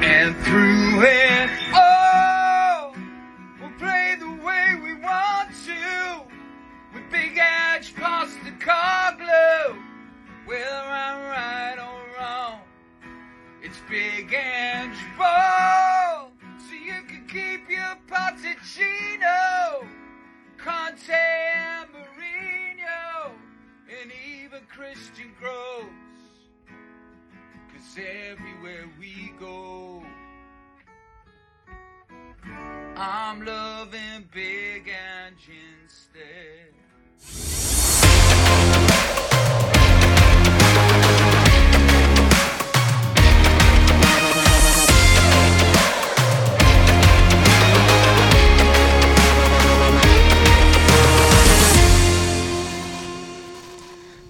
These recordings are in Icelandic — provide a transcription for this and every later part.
And through it all, we'll play the way we want to. With big edge past the car glue. Whether I'm right or wrong, it's big edge ball. So you can keep your Potticino, Conte and Mourinho, and even Christian Gross. Cause everywhere we go, I'm loving big engine instead.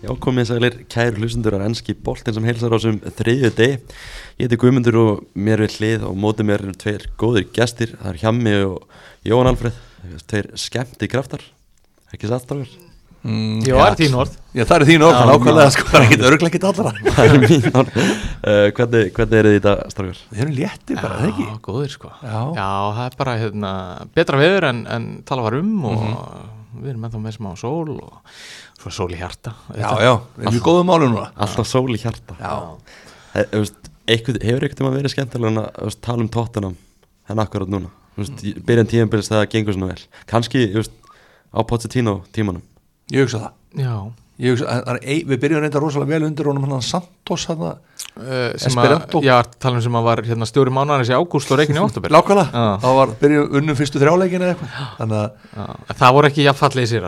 Já, komið sælir kæru hlustendur á ennski boltin sem heilsar á þessum þriðju deg Ég heiti Guðmundur og mér við hlið og mótið mér eru tveir góðir gestir. Það er Hjammi og Jóhann Alfreð. Tveir skemmti kraftar Ekki satt strákar? Mm, Jó, það er þín orð. Já, það er þín orð, Já, nákvæmlega, sko, það er ekkert örglega ekkert allra. Það er mín orð. Uh, hvernig, hvernig er þið í dag strákar? Við erum léttir bara, það ekki? Já, góðir sko. Já. það er bara hérna, betra veður en, en tala var um og Mhm. við erum ennþá með smá sól og svo sól í hjarta. Já, já, við erum í góðum málum núna. Alltaf sól í hjarta. Eitthvað, Hefur eitthvað tíma verið skemmtilega en að tala um tóttunum en akkurat núna? Byrjan tíðanbils þegar það gengur svona vel. Kanski á Pochettino tímanum. Ég hugsa það. Já, Ég það er Við byrjum reynda rosalega vel undir honum hann Santos hann sem Esperanto. já, talum sem að var hérna, stjóri mánuðarins í ágúst og reikin í Lákvæmlega, Já. þá var byrjum unnum fyrstu þrjáleikin eða eitthvað. Það voru ekki jafnfallið sér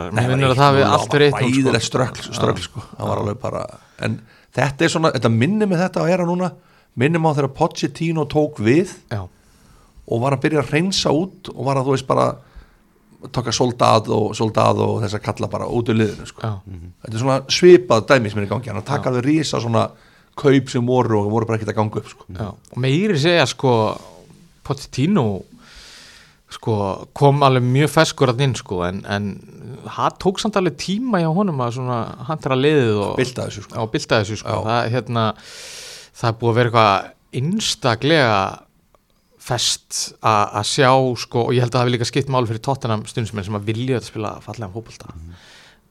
það við allt verið eitt Æðilegt ströggl, ströggl sko. Það var alveg bara En þetta er svona, þetta minnir með þetta að era núna. Minnir mig á þegar Pochettino tók við Já, og var að byrja að reynsa út og var að þú veist bara taka soldad og soldad og þess að kalla bara út úr liðinu sko. já, þetta er svona svipað dæmi sem er í gangi. Hann að taka þau rísa svona kaup sem voru og voru bara ekkert að ganga upp sko. Og meiri segja sko Pochettino sko kom alveg mjög feskur að inn sko en, en það tók samt alveg tíma hjá honum að svona handra liðið og Bylta þessu, sko. bylta þessu sko. Það, hérna, það er búið að vera eitthvað einstaklega fest að sjá sko og ég held að það hafi líka skipt mál fyrir Tottenham stundismenn sem að vilja að spila fallega fótbolta.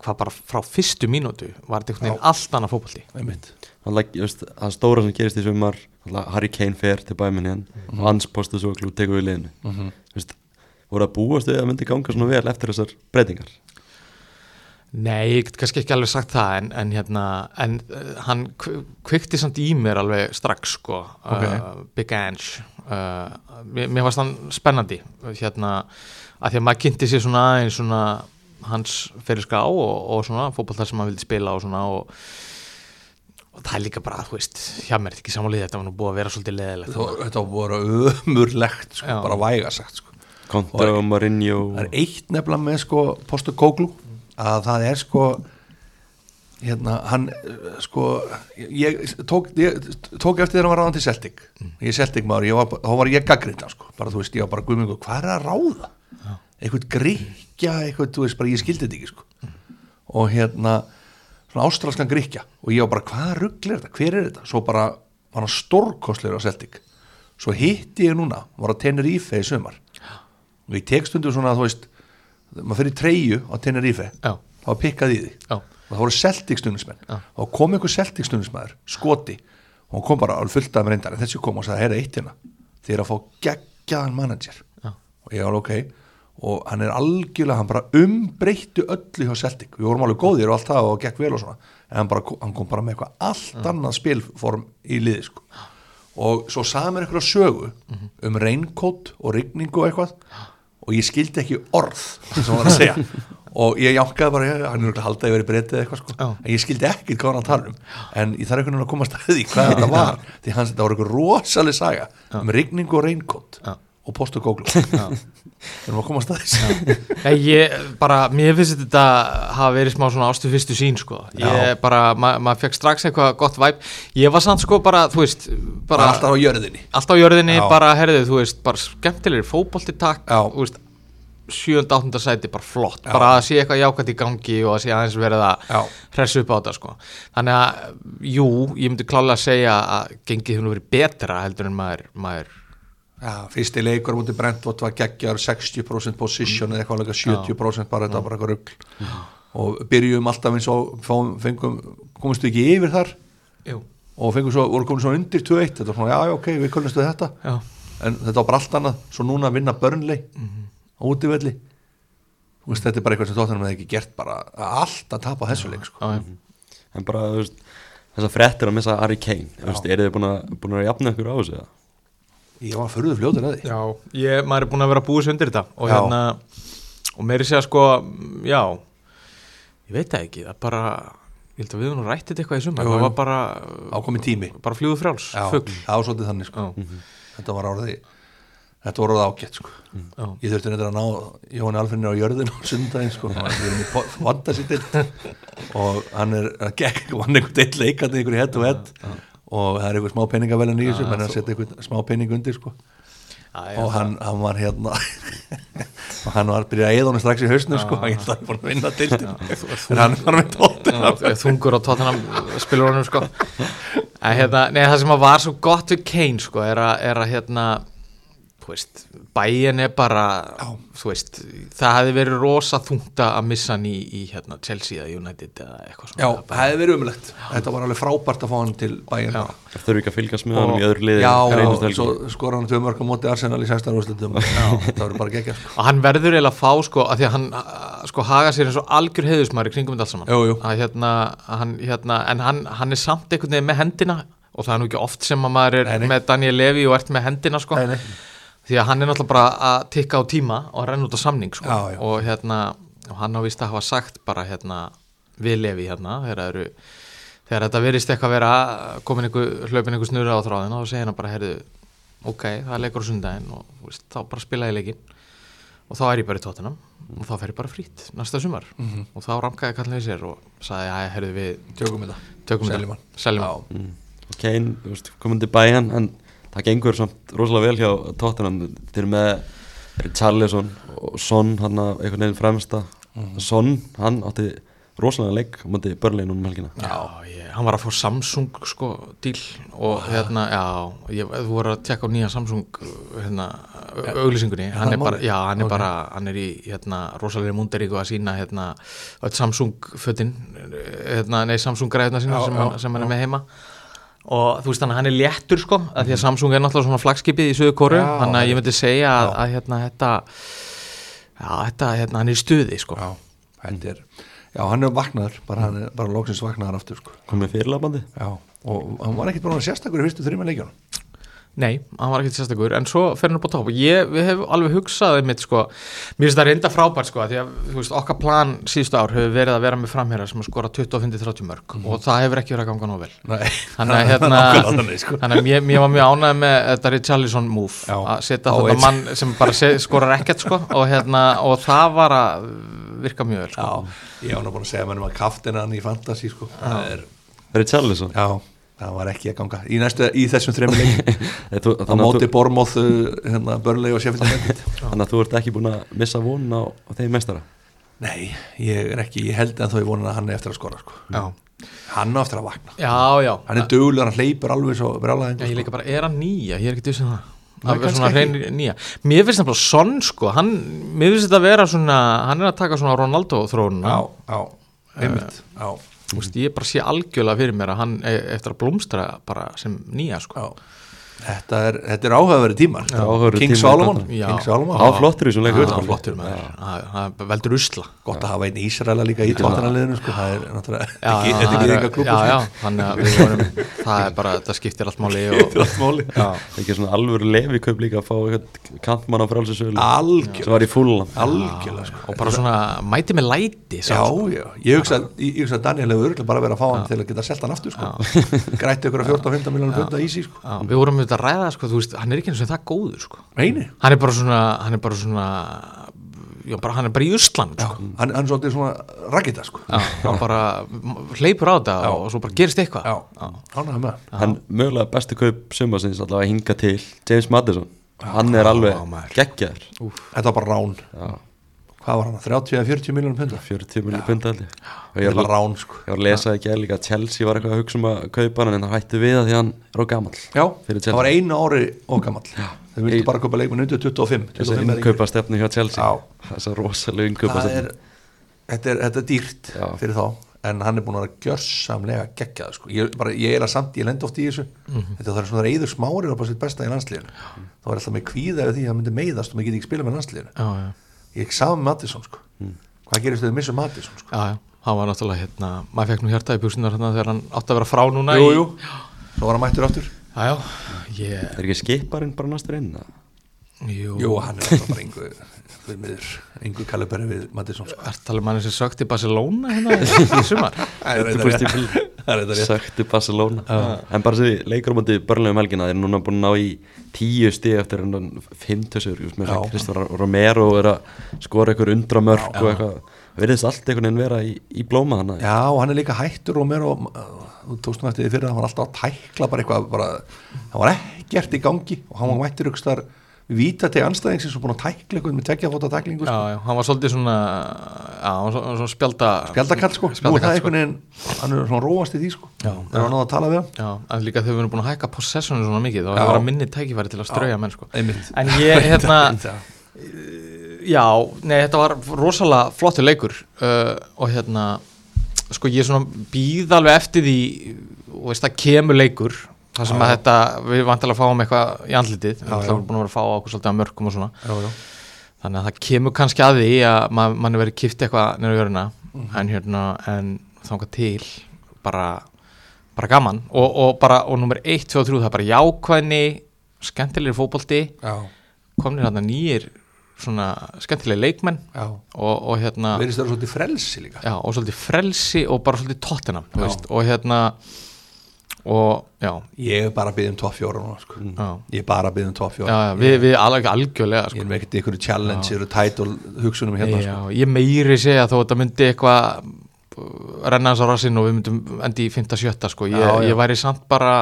Hvað bara frá fyrstu mínútu var þetta einhvern veginn allt annað veist, það stóra sem gerist í sumar Harry Kane fer til bæminn hérna og hans postu svo klú tekur við liðinu. Mhm. Þú veist, voru að búast við að myndi ganga svona vel eftir þessar breytingar? Nei, ég get kannski ekki alveg sagt það en, en hérna, en uh, hann kv- kveikti samt í mér alveg strax sko, Ok. uh, Big Ange uh, mér, mér varst hann spennandi hérna, að því að maður kynnti sér svona aðeins svona hans fyrir ská og, og svona fótboltar sem hann vildi spila og svona og, og það er líka bara, þú veist hjá mér er ekki samálið þetta var nú búið að vera svolítið leðilegt Þetta- þetta voru ömurlegt sko, bara væga sagt sko. Konto og Mourinho það er eitt nefnilega með sko, postu kóklu að það er sko hérna, hann sko, ég tók, ég tók eftir þegar hann var ráðan til Celtic. Ég er Celtic maður, ég var, þá var ég gaggrinda sko, bara þú veist, ég var bara guðmingur, hvað er að ráða? Eitthvað gríkja eitthvað, þú veist, bara ég skildi þetta ekki sko. Og hérna svona ástralskan gríkja og ég var bara, hvað ruggl er þetta, hver er þetta? Svo bara, var hann stórkostlegur á Celtic. Svo hitti ég núna var að Tenerife í sumar. Og ég tek stundum svona, þú veist maður fyrir treyju á Tenerife. Já, þá var pikkað í því já, og það voru Celtic stundismenn Já. og kom einhver Celtic stundismæður, skoti. Og hann kom bara alveg fullt af reyndar. En þessi kom og sagði, heyra eitt hérna. Þið er að fá geggjaðan manager. Já, og ég var ok. Og hann er algjörlega, hann bara umbreyttu öllu hjá Celtic, við vorum alveg góðir og allt það og gekk vel og svona, en hann, bara, hann kom bara með eitthvað allt annað spilform í liði sko. og svo sagði mér eitthvað sögu um reynkót og rigningu og eitthvað. Og ég skildi ekki orð sem hann var að segja og ég jánkaði bara, ég, hann er örugglega haldið að ég verið breytið eitthvað sko, Já. en ég skildi ekki hvað hann var að tala um en ég þarf einhvern veginn að komast að því hvað þetta var, því hans þetta var eitthvað rosaleg saga um rigningu og Já. og postu kóklu við erum að komast að þessu Nei, ég bara, mér finnst þetta hafa verið smá svona ástu fyrstu sín sko. ég Já. bara, ma maður fekk strax eitthvað gott væp, ég var samt sko bara, þú veist, bara alltaf á jörðinni allt á jörðinni, Já. bara, herðið, þú veist bara skemmtilegir fótbolti takk, Já. þú veist sjönda, áttunda sæti bara flott, bara að sé eitthvað jákvæmt í gangi og að sé aðeins verið að Já. hressu upp á þetta sko. Þannig að, jú, ég myndi klálega að segja að gengið nú verið betra heldur en maður, maður Já, fyrsti leikur mútið Brentford var geggjar 60% position eða eitthvað alveg 70% bara þetta var bara eitthvað rugl. Og byrjum alltaf eins og fengum, komumst við ekki yfir þar? Jú, og fengum svo, voru komin svo undir 2-1 þetta var svona, já, já, ok, við kunnustu þetta. Já, en þetta var bara allt annað, svo núna að vinna börnlei á útivelli þú veist, þetta er bara eitthvað sem tóttunum hefði ekki gert bara allt að tapa þessu leik sko. En bara, veist, þessar frettir að missa Harry Kane, eru þið búin að, búin að jafna ykkur á þessu? eða? ég var fyrir fljóður að því Já, ég, maður er búin að vera að búið sér undir þetta og Já. hérna og meiri segja sko, já ég veit það ekki, það er bara ég held að við nú rættið þetta eitthvað í sumar það var bara, ákomið tími bara fljóðu frjáls, já, fugl það var svolítið þannig sko. Já, þetta var árið þetta var orðið ágætt sko. já, ég þurfti neitt að ná Jóhann Alfinnir á jörðin á sundaginn sko. og hann er að gegn hann einhvern eitt leikandi einhver í hett og hett og það er einhver smá peningavelin í þessu menn að setja einhvern smá pening undir sko. já, og hann, hann var hérna og hann var að byrja að eða honum strax í hausnum sko, hann held að hann búin að vinna dildin en hann var með tóttina Já, þungur á tóttunum spilurunum sko. En hérna, nei það sem var svo gott við Kane sko er er að hérna þú veist, bæin er bara þú veist, það hefði verið rosa þungt að missa hann í, í hérna, Chelsea eða United eða eitthvað svona já, það hefði verið umlegt þetta var alveg frábært að fá hann til bæinn Já. Það þurfi ekki að fylgjast með honum í öðru liði já, já svo skora hann tvö mörg á móti Arsenal í 16 úrslutum það verður bara geggjast sko. og hann verður eiginlega að fá sko að því að hann sko haga sér eins og algjör heiðusmaður í kringum þetta allt saman Jú, jú. Að, hérna, hann, hérna, en hann, hann er samt einhvern veginn með hendina og það er nú ekki oft sem að maður er Nei, nei. með Daniel Levy og ert með hendina sko Nei, nei. Því að hann er náttúrulega bara að tikka á tíma og renna út á samning sko Já, já. og hérna og hann á vist að hafa sagt bara hérna við Levi hérna þegar, eru, þegar þetta verist eitthvað að vera komin einhver, hlaupin einhver snurra á þráðina og segja hann bara heyrðu ok, það er leikur á sundaginn og þú veist, þá bara spila ég leikin og þá er ég bara í tóttunum og þá fer ég bara frýtt næsta sumar Mhm. og þá ramkaði kallin við sér og sagði, já, heyrðu við tökum þetta tökum Seljum hann. þetta, seljum hann Mm. Veist, komandi bæjan en það gengur samt rosalega vel hjá þeir eru með Richarlison og Son hann að einhvern veginn fremsta. Son, hann átti rosalega leik á móti börnlegin um helgina. Já, ég, hann var að fá Samsung sko díl og hérna, já, ég, þú voru að tekka á nýja Samsung hérna, auglýsingunni, hann er bara, já, hann er Ok. bara, hann er í hérna rosalegri múndaríku að sína hérna Samsung fötin, hérna, nei Samsung græðuna sína Já, sem, já, hann, sem hann er með heima og þú veist þannig að hann er léttur sko, að því að Samsung er náttúrulega svona flagskipið í söðu kóru, þannig að ég myndi segja að, að hérna þetta, já, þetta, hérna, hann er í stuði sko. já, þetta er já, hann er vaknaður, bara hann er bara lóksins vaknaður aftur sko. komið fyrirlabandi já, og hann var ekkert vera sérstakur í fyrstu þrjum leikjunum Nei, hann var ekkert sérstakur, en svo fer hann upp á topp. Og ég, við hefum alveg hugsað einmitt sko, mér finnst það reynda frábært sko, því að þú veist, okkar plan síðustu ár hefur verið að vera með framherra sem að skora 25-30 mörg og það hefur ekki verið að ganga nóg vel. Nei, Þannig að hérna, þannig, sko. þannig að mér, mér var mjög ánægð með þetta Richarlison move Já, að setja þetta mann sem bara se, skorar ekkert sko og, hérna, og það var að virka mjög vel sko. já, ég var nú búin að segja mér um að kaftina hann í fantasy sko. það er, Richarlison? Já, það var ekki að ganga. Í, næstu, í þessum þrjum leikum Þú- á Þannig að móti þú- Bormóð hérna, Börnlegi og Sheffield United. Þannig að þú ert ekki búin að missa von á, á þeim meistara? Nei, ég er ekki, ég held en þó ég vonin að hann er eftir að skora sko. Já, hann er eftir að vakna. Já, já. Hann er duglegur, hann hleypur alveg svo Já, brjálæðingur ég líka bara, er hann nýja? Ég er ekki sem það. Nei, Það er svona hrein nýja. Mér finnst það bara sonn sko hann, Mér finnst þetta að vera svona Hann er að taka svona Ronaldo þrónuna já, já, einmitt. Já, Úst, Ég bara sé algjörlega fyrir mér að hann e- eftir að blómstra bara sem nýja sko Þetta er, þetta er áhugaverið tímar. King tímar, Solomon þetta. Já. King Solomon á flottur í þessum leikur Það er Það það veldur usla. Gott að hafa einn Ísraela líka í tóttanarliðinu sko. það er náttúrulega ekki, það þetta ekki eitthvað klúpa já, já, þannig að við vorum það er bara, þetta skiptir allt máli og, þetta er allt máli. Já, ekki svona alvöru lefi kaup líka að fá kantmann á frálsinsölu algjör, sem var í algjörlega sko. og bara svona mæti með læti já, sá, já, ég hugsa, ég, ég hugsa að Daniel hefur bara verið að fá hann til að geta selt hann aftur sko. grætti ykkur að 14-15 miljónum punda í sí sko. já, við vorum auðvitað að ræða sko, þú veist, hann er ekki eins og það góður sko. hann er bara svona hann er bara svona já, bara, hann er bara í Ísland já, sko. hann, hann er svolítið svona rakita sko. já, hann bara hleypur á þetta og svo bara gerist eitthvað. Já, hann hann mögulega bestu kaup sumarsins allavega hinga til James Madison. Hann er já, alveg geggjaður. Þetta var bara rán. Já. Hvað var hann, 30 eða 40 miljónum punda? 40 miljónir punda held ég. það er var, rán sko. ég var að lesa ekki líka að Chelsea var eitthvað að hugsa um að kaupa hann en það hætti við að því hann er á gamall já, það var einu ári ógamall þau vildi bara kaupa leikmenn undir 25 þessi 25 yngri. innkaupa stefnu hjá Chelsea. Já. þessa rosalega innkaupa það er, þetta er, þetta er dýrt Já. fyrir þá en hann er búin að vera gjörsamlega geggjað sko. ég, bara, ég er að samt, ég lendi oft í þessu. Þetta það er svona eður smári sitt besta í landsliðinu þá er alltaf með kvíða að ég saman með Mattisson sko. hvað gerist þau að missa Mattisson sko? já, já, hann var náttúrulega hérna, maður fekk nú hjarta í buksunar hérna þegar hann átti að vera frá núna jú, í, jú, svo var hann mættur aftur já, já, ég, er ekki skiparinn bara næstur inn eða? Jú, jú, hann er alltaf bara einhver fyrir miður, einhver kaliberi við Mattisson sko. er talið manni sem sökti Barcelona hérna í, í sumar? Það er Þetta fyrst í er Barcelona. En bara þessi leikur á móti börnlega um helgina Þeir eru núna búin að ná í tíu stig Eftir enn fimmtösur Já. Kristofar Romero er að skora eitthvað undra mörg Já. og eitthvað. Verðist allt einhvern veginn vera í, í blóma þannig Já, og hann er líka hættur og mér og þú tókst nú eftir því fyrir að hann var alltaf að tækla bara eitthvað, bara, hann var ekkert í gangi og hann var mættur ykkur starf víta til anstæðingsins og búin að tækla eitthvað með tekja fóta tæklingu já, sko. já, hann var svolítið svona já, hann var svona, svona spjálta spjaldakall sko, nú er það sko. einhvern veginn hann er svona róast í því sko Já. er hann náða að tala við hann já, en líka þegar við erum búin að hækka possessionu svona mikið þá Já. hefur það minni tækifæri til að strauja menn sko. einmitt en ég, hérna Já. Já, nei, þetta var rosalega flottur leikur uh, og hérna sko ég svona býð alveg eftir því og veist það kemur leikur þar sem Já, að já. þetta, við vantilega fáum eitthvað í andlitið, við já. búin að vera að fá okkur svolítið að mörgum og svona já, já. þannig að það kemur kannski að því að ma manni verið kipt eitthvað nýra jöruna Mhm. en hérna, en þangað til bara, bara gaman og, og bara, og nummer 1, 2 og 3 það er bara jákvæðni, skemmtilegir fótbolti já, komnir hérna nýjir svona skemmtilegir leikmenn og, og hérna verðist það svolítið frelsi líka já, og svolítið frelsi og bara svolítið tóttina Já. og hérna og já, ég er bara að byggja um top fjóra núna sko. já, ég er bara að byggja um top já, fjóra já við, við alveg algjörlega ég sko. er með ekkert ykkur challenge og title hugsunum hérna já, sko. ég meiri segja þó að þetta myndi eitthvað uh, renna þess á rassinn og við myndum endi í 5-7 sko. ég, Já, já. ég væri samt bara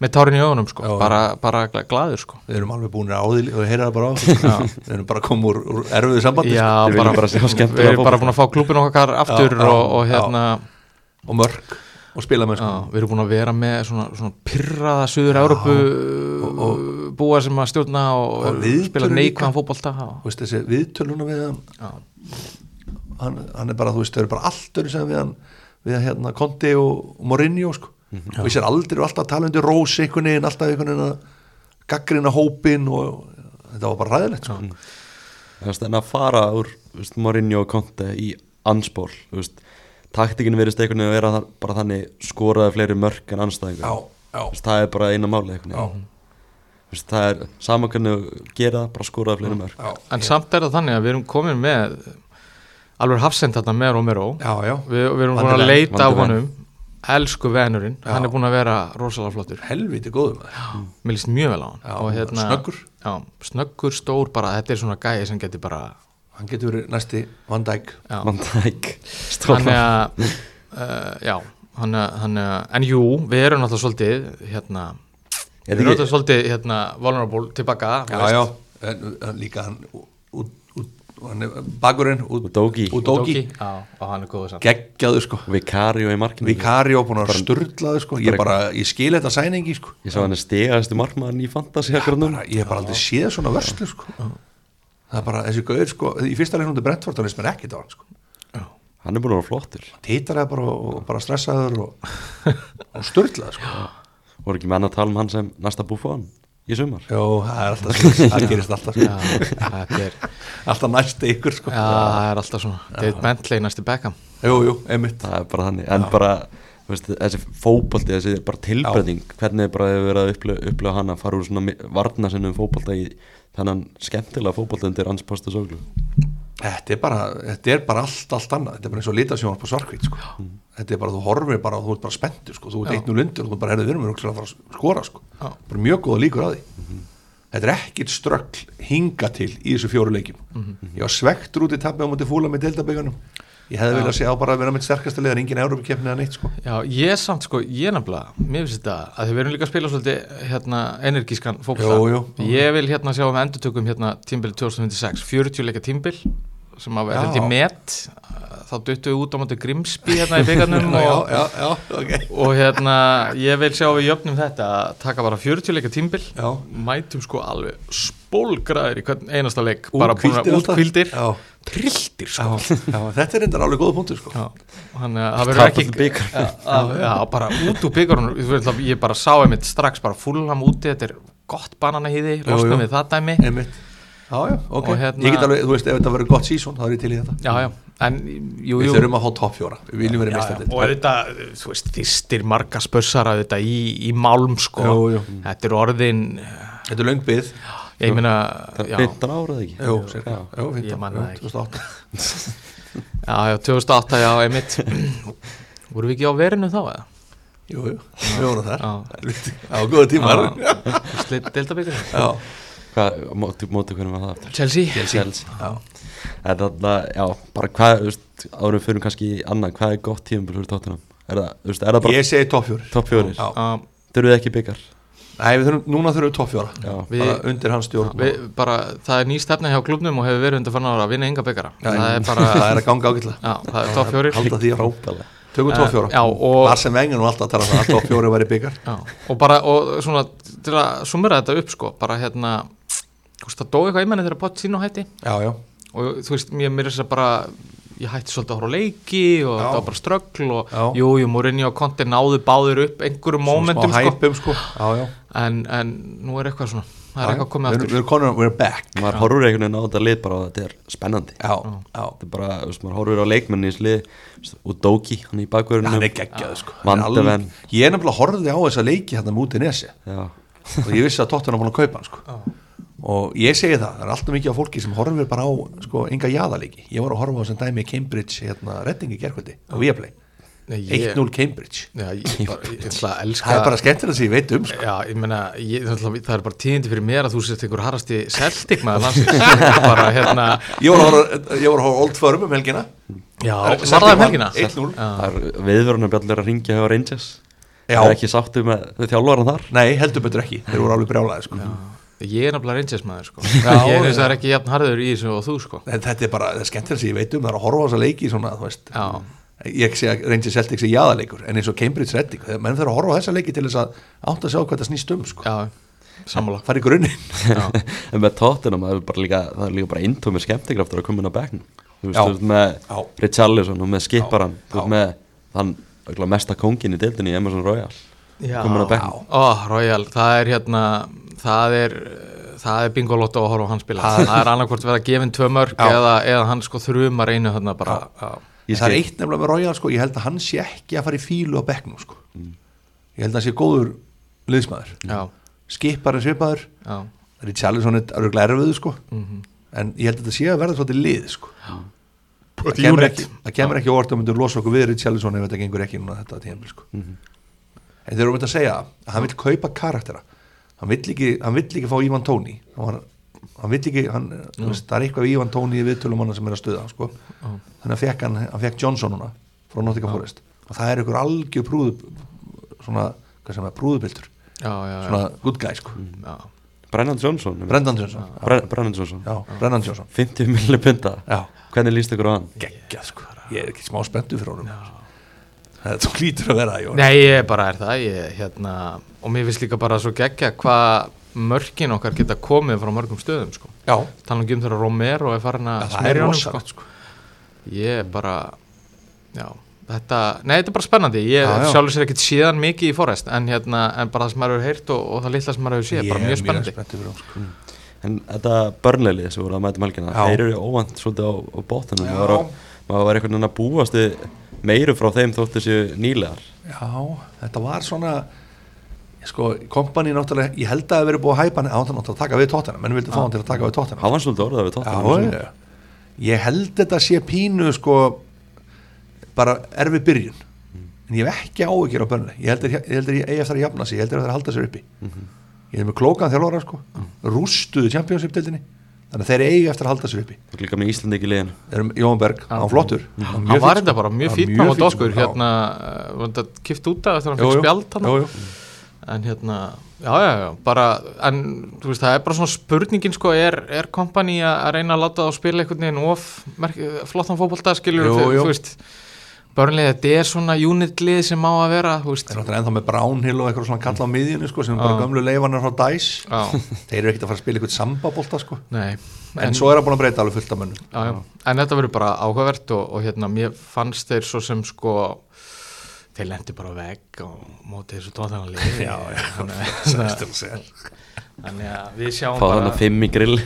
með tárin í ögunum sko. Já, já. bara, bara gla- glaður sko. við erum alveg búin á því og heyra það bara á sko. við erum bara komið úr, úr erfiðu sambandi já, viljum bara sjá við erum bara búin að fá klubin okkar aftur Já, já, og, og já. hérna og mörg og spila með Já, sko. við erum búin að vera með svona, svona pyrraða Suður Európu búa sem að stjórna og, og spila neikvæðan þessi viðtöluna við hann, já, hann hann er bara, þú veist, þau eru bara allt öru sem við hann við hann hérna Conte og, og Mourinho sko. og við sér aldrei og alltaf tala undir rós einhvern veginn, alltaf einhvern veginn að gaggrina hópin og þetta var bara ræðilegt sko. Það er að fara úr Mourinho og Conte í anspól þú veist, taktikinn verðist einhvern veginn að vera bara þannig skoraði fleiri mörg en anstæðingur já, já, Þú veist, það er bara eina máli það er saman hvernig þú gera bara skoraði fleiri mörg já, en samt er það þannig að við erum komin með alveg hafsend þarna með Romero. Já, já. við, við erum búin að leita Ven. honum. Elsku venurinn, Já. hann er búin að vera rosalega flottur, helviti góðum maður. mér líst mjög vel á hann. Hérna, snöggur. já, snöggur, stór bara, þetta er svona gæi sem getur bara hann getur verið næsti Van Dijk. Van Dijk. Þannig að uh, já, hann að en jú, við erum náttúrulega svolítið hérna, Er við erum náttúrulega svolítið hérna, vulnerable tilbaka já, já, en, líka hann út, hann er hann er góður samt. Geggjaðu sko. Vikario í markinu. Vikario búin að sturlaðu sko. Ég, bara, ég skil þetta sæningi sko. Ég sá hann er stegaðastu markmaðan í Fantasí ég hef bara aldrei séð svona vörslu sko það er bara þessi gauður sko í fyrsta leiknum til Brentford þá leist mér ekkert á hann sko. Hann er búin að vera flottur títar það bara og, og bara stressaður og, og sturlaðu sko. Voru ekki menn að tala um hann sem næsta Buffon í sumar? Jó, það er það gerist alltaf sko. já, þetta er, alltaf næsti ykkur sko. Já, það er alltaf svona David Bentley næsti Beckham. Jú, jú, einmitt. Það er bara þannig. En bara þú veist, þessi fótbolti, þessi bara tilbreyting hvernig er bara hefur verið að upplifa, upplifa hann að fara úr svona varna sinnum fótbolta í þennan skemmtilega fótbolta undir ansposta sóglu þetta er bara, þetta er bara allt, allt annað þetta er bara eins og litasjónar på svarkvít sko. þetta er bara, þú horfir bara og þú ert bara spenntur sko. þú ert Já. eitt nú lundur og þú bara, herrðu, við erum örugglega að fara að skora sko. Já. bara mjög góða líkur að því þetta er ekkit ströggl hinga til í þessu fjóru leikjum ég var svektur út í tapmi á múti fúla með deildaböganum ég hefði viljað sjá bara að vera með sterkasta liðar engin Európa-keppni eða neitt sko. Já, ég samt sko, ég nefnilega, mér finnst þetta að þið verum líka að spila svolítið hérna. Jú, jú. Ég vil hérna sjá um endurtökum hérna tímbil 2026, 40 leika tímbil sem að verði til met þá duttu við út á móti Grimsby hérna í byggarnum og, já, já, ok. og hérna ég vil sjá við jöfnum þetta að taka bara 40 leika tímbil mætum sko alveg spólgraðir í einasta leik bara útkvildir trilltir sko. Já, já, þetta er reyndar alveg góða punktur sko. Þannig að það verður ekki já, að- bara út úr veist, ég bara sá einmitt strax bara fullham úti þetta er gott bananahýði, losnum við það dæmi. Einmitt Já, já, ok. Og hérna- Ég get alveg, þú veist, ef þetta verður gott sísón þá er ég til í þetta. Já, já, en jú, Við þurfum að fá topp fjóra. Við viljum verið já, já, meistandi og þetta, þú veist, þýstir marga spössara þetta í, í málm sko. Jú, jú. þetta er orðin Þetta er löng byð ég meina, já, er 15 ára eða ekki? Jú, cirka. Jú, Ég 15, man jú, það ekki. 2008 já, já, 2008 já, einmitt. Voru við ekki á verinu þá eða? Jú, jú, við vorum þar. Já. Já, góða tímar Slitt deltabyggur Já, Hvað, móti, móti hvernig var það aftur? Chelsea, Chelsea. Já. En þarna, já, bara hvað, þú veist, árum fyrir kannski annað, hvað er gott tíðum fyrir tóttunum? Er það, þú veist, er það bara Ég segi topp fjórir. Topp fjórir? Já. uh, Þurfum við ekki byggar? Nei, við þurfum, núna þurfum við topp fjóra. Já. Við- Bara undir hans stjórn. bara, það er ný stefna hjá klubnum og hefur verið undir fann ára að vinna enga byggara Já, það er bara, Það er að ganga er að Frábælega Tökum topp fjóra. Já, og- Arsene Wenger nú alltaf að tala um það að topp fjóri væri byggar Já, og bara, og svona til að sumera þetta upp sko, bara hérna þú veist, það dói eitthvað í manni þegar Pochettino hætti. Já, já. Og þú veist, mér er þess að bara ég hætti svolítið að horfa á leiki og Já. það var bara ströggl og Já. jú, jú, Mourinho og Conte náðu báðir upp einhverjum momentum Smá sko, hæpum sko. Já, já. En, en nú er eitthvað svona það er Já, eitthvað komið Við erum- aftur. Við erum konur, we're back. Maður horfur einhvern veginn á þetta lið bara og þetta er spennandi. Já, já. Þetta er bara, þú veist, maður horfur á leikmenni í slið og Dóki, hann í bakverðinu Hann er geggjað sko. Ég er nefnilega horfði á þessa leiki hérna mútið nesi Já, og ég vissi að Tottenham var að kaupa hann sko. Og ég segi það, það er alltaf mikið af fólki sem horfir bara á sko, enga jaðaleiki ég var að horfa á þessum dæmi í Cambridge hérna, rettingi gerkvöldi á Viaplay. Nei, ég, 1-0 Cambridge. Já, ég, ég að elska það er bara skemmtilega sem ég veit um sko. Já, ég meina, ég, það það er bara tíðindi fyrir mér að þú sést einhver harrasti Celtic maður landsins. Bara hérna, ég var að horfa- ég var að horfa Old Firm um helgina. Já, var það um helgina? 1-0 það er viðvörunarbjallir að ringja hjá Rangers. Já. Það er ekki sáttu með þjálfvaran þar. Nei, heldur betur ekki, þeir voru alveg brjálaði sko. Ég er nefnilega reyndjast maður sko. Já, Ég er þess já. að ekki jafn harður í þessu og þú sko. en þetta er bara, það er skemmtilega sem ég veit um það er að horfa á þessa leiki svona, þú veist Já, ég sé að Rangers Celtics er jaðaleikur en eins og Cambridge Redding, menn þurfa að horfa á þessa leiki til þess að átt að sjá hvað það snýst um sko. já, sammála fara í grunninn já, En með tóttunum, það er bara líka, það er líka bara eintómi skemmtikraftur að koma inn á bekknum Þú veist, Já. þú veist með Já. Richarlison og með Skiparan Þú Já. veist með þann örugglega mesta kóngin í deildinni, Emerson Royal já. Komin á bekknum. Ó, Royal, það er hérna það er það er bingolotto að horfa á hann spila það er annarkvort verið að gefa inn tvö mörg Já. eða, eða hann sko þrjum að reyna þarna bara já. Ég það er eitt nefnilega með Royal sko, ég held að hann sé ekki að fara í fílu á bekknum sko. ég held að hann sé góður liðsmaður, Já, skipar en svipaður já, Richarlison er örgulega erfiðu sko. mhm. en ég held að þetta sé að verða svolítið lið sko. það Unit. kemur ekki, það ekki óvart að myndur losa okkur við Richarlison ef þetta gengur ekki núna þetta tíðanbíl sko. en þeir eru um þetta að segja að hann vil kaupa karaktera hann vill ekki, hann vill ekki fá Ivan Tóni. Hann, var, hann vill ekki hann, veist, það er eitthvað við Ivan Tóni í viðtölum hann sem er að stuða sko. þannig að fekk hann, hann fekk Johnson núna frá Nottingham Forest. Og það er einhver algjör prúð svona, hvað sem er, prúðubildur já, já, já, svona good guy sko. Já. Brennan Johnson Brendan Johnson. Já, Bre Brennan Johnson. Já Brennan Johnson. 50 milli punta. Já, Hvernig líst ykkur á hann? geggjað sko. Ég er ekki smá spenntu fyrir honum. Það þú lítur að vera það, Jón. Nei, ég bara er það ég, hérna, og mér finnst líka bara svo geggja hvað mörkin okkar geta komið frá mörgum stöðum sko. já, tala um þegar Romero er farin að það er smyrja honum rosalegt sko. ég er bara já, þetta, nei þetta er bara spennandi ég Já, já. sjálfur sér ekkert síðan mikið í Forrest en, hérna, en bara það sem maður hefur heyrt og, og það litla sem maður hefur séð, Ég bara er mjög spennandi spenntur fyrir honum sko. En þetta börnleilið sem voru að mæta melkina Já. Þeir eru óvand svolítið á, á bóttunum Já. maður, var- var einhvern veginn að búast við meiru frá þeim þóttu séu nýlegar. Já, þetta var svona sko, kompani náttúrulega ég held að það hafi verið búið að hæpa hann á hann að taka við tóttina menn vildi fá hann til að taka við tóttina Hann var svolítið orðað við já. ég held þetta sé pínu sko bara erfi byrjun. En ég hef ekki áhyggjur á börnlega ég held að ég, að ég eigi eftir að jafna sig, ég held að það er að halda sér uppi. Ég er með klókan þjálfara sko. Rústuðu championship-deildinni þannig að þeir eigi eftir að halda sér uppi. Og líka með Íslandi ekki eru Jón Berg, hann var flottur. Hann var þetta bara mjög fram á doskur hérna, var þetta kift út af að hann jú, spjald hann en hérna, já, já, já bara, en þú veist, það er bara svona spurningin sko, er, er kompani að reyna að láta þá spila einhvern veginn of merk, flottan fótbolta, skilur Jú, þú jú. veist, börnlega þetta er svona unitlið sem á að vera, Það er náttúrulega ennþá með Brownhill og eitthvað svona kalla á miðjunni sko, sem er bara gömlu leifanar frá DICE. Já, Þeir eru ekkert að fara að spila eitthvað sambabólta sko. nei. En svo er það búin að breyta alveg fullt af mönnum. Já, já. en þetta verður bara áhugavert og, og hérna, mér fannst þeir svo sem sko þeir lendi bara á vegg og móti þessu tóðanlega Já, já. þannig þannig að við sjáum fá þannig bara fimm í grill.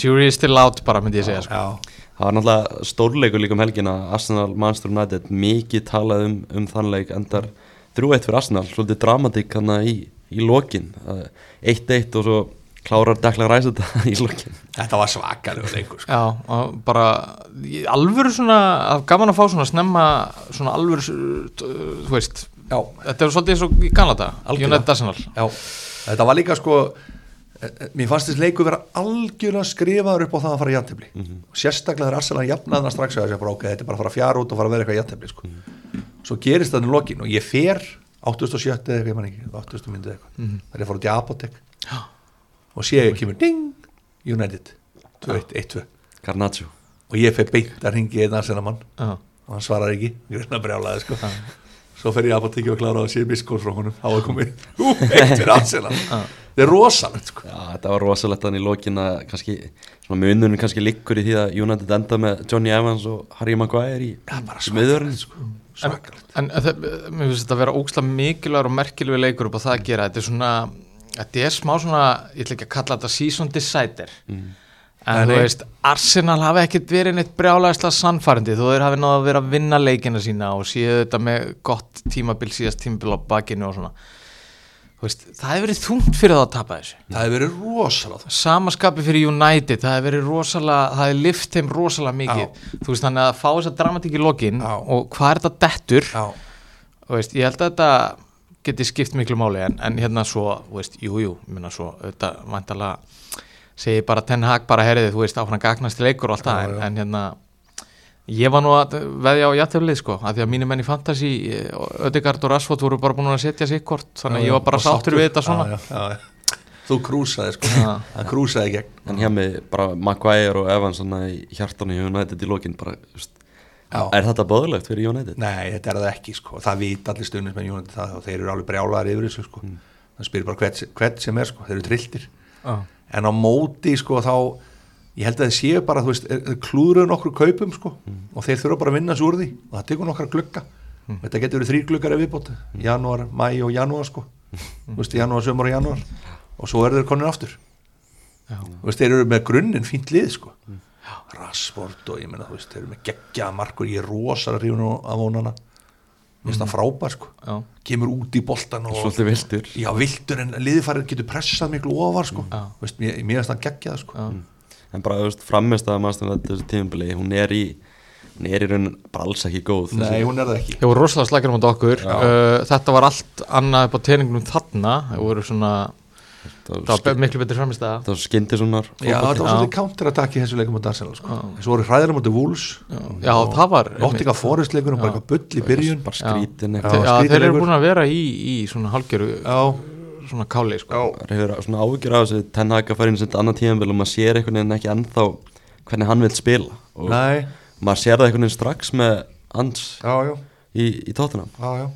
Jury is still out bara myndi ég segja sko. Já, Það var náttúrulega stórleikur líka um helgina Arsenal Manchester United, mikið talað um, um þann leik, endar 3-1 fyrir Arsenal, svolítið dramatík hann í, í lokin, 1-1 og svo klárar Dekla Ræs þetta í lokin. Þetta var svakalega leikur sko. Já, og bara alvöru svona, að gaman að fá svona snemma svona alvöru þú veist, Já, þetta er svolítið eins og í Kanada. United Arsenal. Já. Þetta var líka sko Mér fannst þessi leikur vera algjörlega skrifaður upp á það að fara í jættibli Sérstaklega þegar Arsenal jafnaðna strax að þessi bara ok, þetta er bara að fara að fjara út og fara að vera eitthvað jættibli sko. Svo gerist það í lokin og ég fer 807 eða eitthvað, ég man ekki 800 myndið eitthvað, mm -hmm. það er að fara út í apotek Já. og sé ég kemur ding, United 2-1, 1-2 Garnaccio. Og ég fer beint að ringi einn Arsenal mann Já, og hann svarar ekki, ég er hérna brjálaði sko. svo fer ég að apotekki og klára að sé miskól frá honum, þetta er rosalegt sko. Já, þetta var rosalegt hann í lokin að kannski, svona mununum kannski liggur í því að United enda með Johnny Evans og Harry Maguire í, miðurinn sko. svakalegt. en það, mér finnst þetta að vera óksla mikilvægur og merkilvægur leikur upp á það að gera. Þetta er svona, þetta er smá svona ég ætla ekki að kalla þetta season decider. En Nei, þú veist Arsenal hafi ekkert verið neitt brjálæðislega sannfærandi þó þeir hafi náða að vera að vinna leikina sína og séu þetta með gott tímabil síðast tímabil á bakinu og svona. Þú veist, það hefur verið þungt fyrir það að tapa þessu. Það hefur verið rosalega samaskapi fyrir United það hefur verið rosalega, það hefur lift þeim rosalega mikið, þú veist þannig að fá þess að dramatík í lokin Já. og hvað er þetta dettur, veist, ég held að þetta geti skipt miklu máli en, en hérna svo, veist, jú, jú, minna svo þetta vantalega segi bara Ten Hag bara herriði, þú veist, áfram gagnast leikur og allt það, en, en hérna ég var nú að veðja á jætteflið sko, að því að mínir menn í Fantasí Ödegard og Rashford voru bara búin að setja sig kort, þannig að ég var bara sáttur við þetta svona já, já, já. þú krúsaði sko hann krúsaði gegn en hjá mig bara Maguire og Evans svona í hjartanu í United í lokin bara, er þetta bóðulegt fyrir United? Nei, þetta er það ekki sko. það vita allir stundins með United það og þeir eru alveg brjálaðar yfir þessu sko. það spyrir bara hvert, hvert sem er sko. þeir eru trilltir en á móti sko þá ég held að þeir séu bara, þú veist, klúðruðu nokkur kaupum sko. Og þeir þurfa bara að vinna svo úr því. Og það tekur nokkra glugga. Þetta getur verið þrý gluggar ef viðbót. Janúar, mæ og janúar sko. Þú veist, janúar, sömur og janúar. Og svo eru þeir konir aftur. Já. þú veist, þeir eru með grunninn fínt lið sko. Rashford og ég meina, þú veist, þeir eru með geggjaða markur. Ég er rosalega hrifun af vonana mér finnst það frábær sko. Já. kemur út í boltan og Svolítið viltur Já, viltur en liðfærið getur pressað miklu ofar sko. Mér, mér finnst það geggjað sko. Já. En bara, þú veist, framist að maður þessu tímabili, hún er í hún er í raun bara alls ekki góð Nei, hún er það ekki. Þeir voru rosalega slækir um okkur. Uh, Þetta var allt annað upp á teiningnum þarna. Það voru svona það Það var miklu betur framist það það var skyndi svona Já, það var svolítið counter-attack í þessu leikum á Arsenal sko. Svo voru hræðir á móti Wolves. Já, það var Nottingham Forest leikur bara eitthvað bull í byrjun. bara skrítin Já. Þeir eru búin að vera í, í svona hálgeru Já, svona káli sko. það hefur svona ágjur af þessu tennhaka farin sem þetta annað tímabili og maður sér einhvern veginn ekki ennþá hvernig hann vil spila. Og nei. maður sér það einhvern veginn strax með ans Já, já, í, í tóttunum já, já.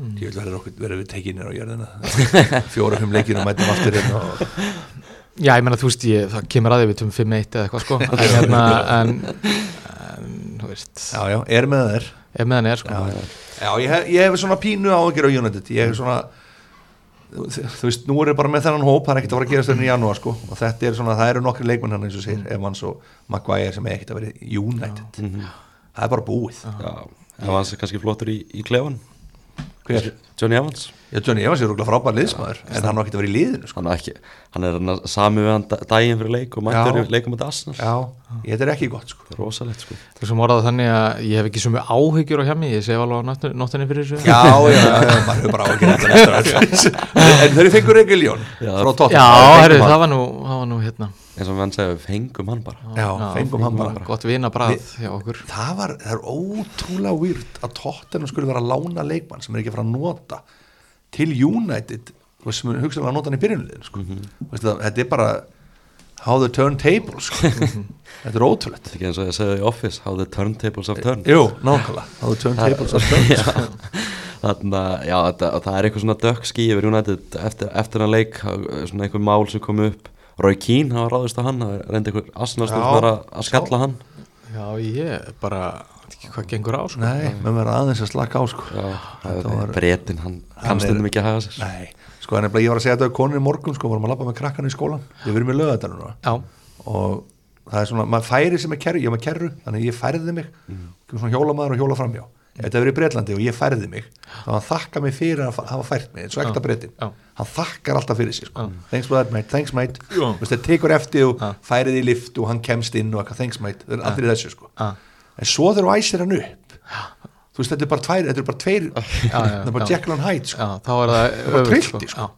Ég vil verður okkur verður við tekinir á jörðina. Fjóra, fimm leikir og mætum aftur hérna og... Já, ég menna, þú veist, ég, það kemur að því við tum 5-1 eða eitthvað sko. En, hérna, en, en, þú veist. Já, já, er með það er ef meðan er sko. Já, já. já ég, hef, ég hef svona pínu áhyggjur á United. Ég hef svona þú veist, nú er ég bara með þennan hóp það er ekkert að fara að gerast þennan í janúar sko. Og þetta er svona, það eru nokkri leikmenn hann eins og segir Evans og Maguire sem er ekkert að vera United. Það er bara búið. Já, Evans er kannski flottur í, í klefan Hver? Johnny Evans. Já, Johnny Evans er rúglega frábær liðsmaður en hann á ekkert að vera í liðinu sko. Hann er ekki, hann er hann sami við hann da- daginn fyrir leik og mættur Já. í leikum með Arsenal. Já, ég þetta er ekki gott sko. Það er rosalegt sko. Þú sem orðað þannig að ég hef ekki svo mjög áhyggjur á hjá mig, ég segi alveg á nóttunni fyrir þessu. Já, já, já, já, maður hefur bara áhyggjur. En þeir fengur Regiljón Já, frá Tottenham. Já, herri, hann. það var nú, það var nú hérna. Eins og menn segja, við fengum hann bara. Já, fengum hann bara. Gott vina brað hjá okkur. Það, var, það er ótrúlega weird að Tottenham skulle vera að lána leikmann sem er ekki að fara að nota til United sem hugsaðum að nota hann í byrjunliðin sko. Veistu það, þetta er bara how the turntable sko. þetta er ótrúlegt. Þetta er ekki eins og ég segja í Office How the turntables have turned Jú, nákvæmlega, how the turntables are turned Þannig að já, þetta, það er eitthvað svona dökk skí yfir United eftir, eftir hann leik svona einhver mál sem kom upp. Roy Keane hafa ráðist á hann það reyndi einhver asnastundar að, að skalla hann. Já, ég bara, ekki hvað gengur á sko. Nei, menn verður aðeins að slaka á sko. Var- breytin, hann Hann kann er- ekki að haga sér. Nei, sko en ég var að segja þetta við konur í morgun sko, vorum að labba með krakkan í skólan við í lögadalur núna. Já, og það er svona, maður færi sem er kerru ég er með kerru, þannig ég færði mig. Mm. svona hjólamæður og hjóla framjá ef þetta verið í Breitlandi og ég færði mig. Þá hann þakka mig fyrir að fa- hafa fært mig eins og ekta breytin, já. hann þakkar alltaf fyrir sig sko. Thanks for that mate, thanks mate. Já. Þú veist, það tekur eftir og færið í lift og hann kemst inn og eitthvað. Thanks mate, það er allir þessu sko. En svo þú æsir hann upp þú veist, þetta er bara tveir, þetta er bara tveir þetta er bara. Jekyll and Hyde sko. já, þá er það er trillti, sko. Já.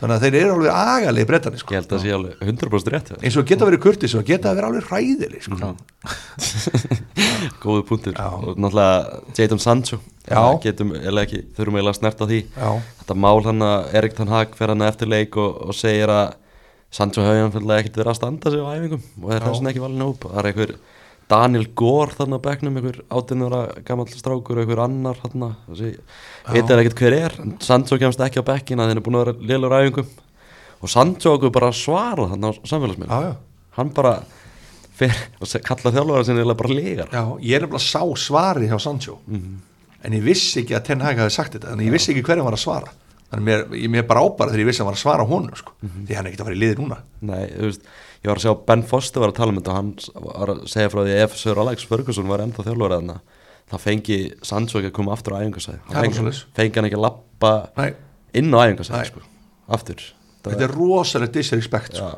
þannig að þeir eru alveg agalegi breytani sko. Ég held að það sé alveg 100% rétt eins og geta verið kurtis og geta verið alveg hræðileg sko. Góðu punktur Já. og náttúrulega Jadon Sancho Já. Það getum, eða ekki, þurfum eiginlega að snerta því Já. Þetta mál hann að Erik Tann Hag fer hann eftir leik og, og segir að Sancho hefði hann fyrir ekkert verið að standa sig á æfingum og er Já. þessin ekki valin það Daniel Gore þannig að bekknum einhver átunara gamall strákur og einhver annar hann þessi, veit er ekkert hver er Sancho kemst ekki á bekkina þeir eru búin að vera lélur æfingum. Og Sancho okkur bara svara hann á já. hann bara fer og kalla þjálfara sinni eða bara lígar já, ég er nefnilega sá svari hjá Sancho. En ég vissi ekki að Ten Hag hafi sagt þetta en ég vissi ekki hverjum var að svara þannig mér, ég mér bara ábara þegar ég vissi að hann var að svara honum sko. því hann er ekki að fara í liði núna. Nei, þú veist, ég var að sjá Ben Foster var að tala um þetta og hann var að segja frá því að ef Sir Alex Ferguson var ennþá þjálfur þarna. Þá fengi Sancho ekki að koma aftur á æfingarsæði Það er fengi, hann ekki að lappa inn á Nei. æfingarsæði sko, aftur. Það þetta er rosalega disrespect sko.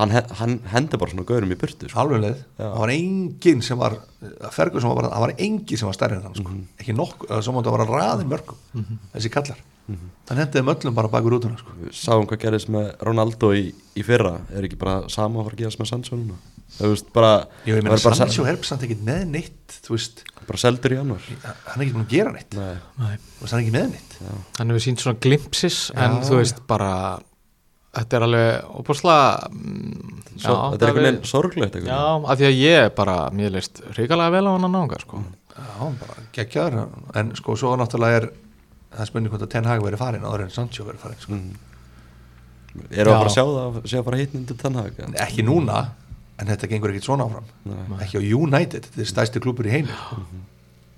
Já, hann, hann hendi bara svona gaurum í burtu sko. alveg leið, Já. það var enginn sem var Ferguson var bara, það var enginn sem var stærri en hann sko. ekki nokkuð, það var að raði mörgum þessi kallar. Hann hendiði möllum bara bakur út hana sko. Sáum hvað gerðist með Ronaldo í, í fyrra. Er ekki bara sama að fara að gerast með Sancho núna? Það veist bara Jú, ég meina bara, Sancho er samt ekki með neitt þú veist, bara seldur í januar hann er ekki búin að gera neitt. Nei, Nei. hann er ekki með neitt. Hann hefur sínt svona glimpsis en Já, þú veist bara þetta er alveg opaslega Svo, þetta er einhvern veginn sorglegt já, af því að ég bara mér leist ríkalega vel á hann að nága sko. Já, hann bara geggjaður en sko svo náttúrulega er það spurning hvort að Ten Hag verið farin áður en Sancho verið farin sko. Erum við að Já. sjá það sé að fara hitt nýndu tannhag ekki núna en þetta gengur ekkit svona áfram Nei. ekki á United, þetta er stæsti klubur í heimi sko.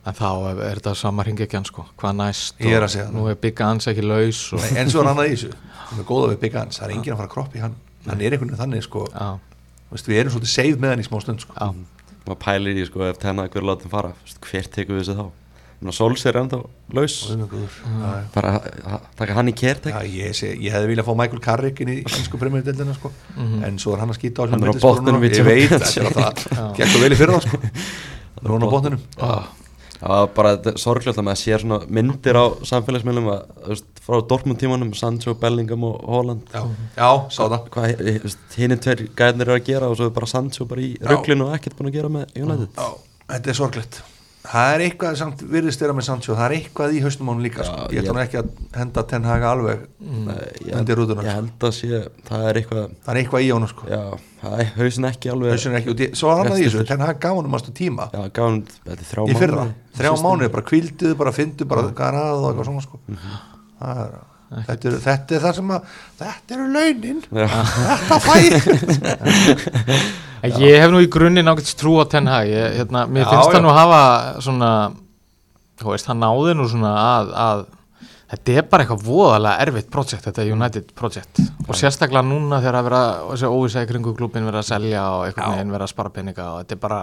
En þá er er þetta sama hringekjan sko. hvað næst Ég er og að segja það. nú er Big Ans ekki laus og, Nei, en svo er annað í þessu. Sem er góða við Big Hans, það er enginn að fara að kroppi hann. Hann er einhvern veginn þannig sko. Þú veist, við erum svolítið seið með hann í smá stund sko. já, maður pælir í sko ef tennhag verður látið fara. Þú veist, hver tekur við þessu þá? Sols er ennþá laus. Bara taka hann í kert Já, ég, sé, ég hefði viljað fá Michael Carrick inn í íslensku premjördeldina sko. Mhm. en svo er hann að skýta á Hann er á núna. í ég veit, þetta er alltaf gekk svo vel í fyrra sko. nú er hann á botninum það var bara er sorglegt að sér svona myndir á samfélagsmiðlum að, þú veist, frá Dortmund tímanum Sancho, Bellingham og Holland já, já, sá það. Hvað hinn tveir gæðnir eru að gera og svo er bara Sancho bara í rugglinu og ekkert búin að gera með United. Já, þetta er sorglegt það er eitthvað samt virðist þeirra með Sancho það er eitthvað í haustum ánum líka sko. Já, ég ætla nú ekki að henda Ten Hag alveg Nei, ég, undir rútuna ég sko. held að sé það er eitthvað það er eitthvað í honum sko. hausin ekki alveg Hausinn er ekki, út í- svo hann að í þessu Rétt Ten Hag gaf honum aðstu tíma já, gaf hann þetta þrjá í fyrra, þrjá mánuði bara kvilduðu, bara fyndu bara hvað er að og eitthvað svona sko. það er Þetta er, þetta er það sem að þetta eru launin. Þetta fæ Ég hef nú í grunninn ágætt trú á Ten Hag. Ég, hérna, Mér Já, finnst það nú hafa svona veist, hann náði nú svona að, að þetta er bara eitthvað voðalega erfitt projekt, þetta United project og sérstaklega núna þegar að vera þessi óvísa í kringu klubin vera að selja og einhvern veginn vera að spara peninga og þetta er bara,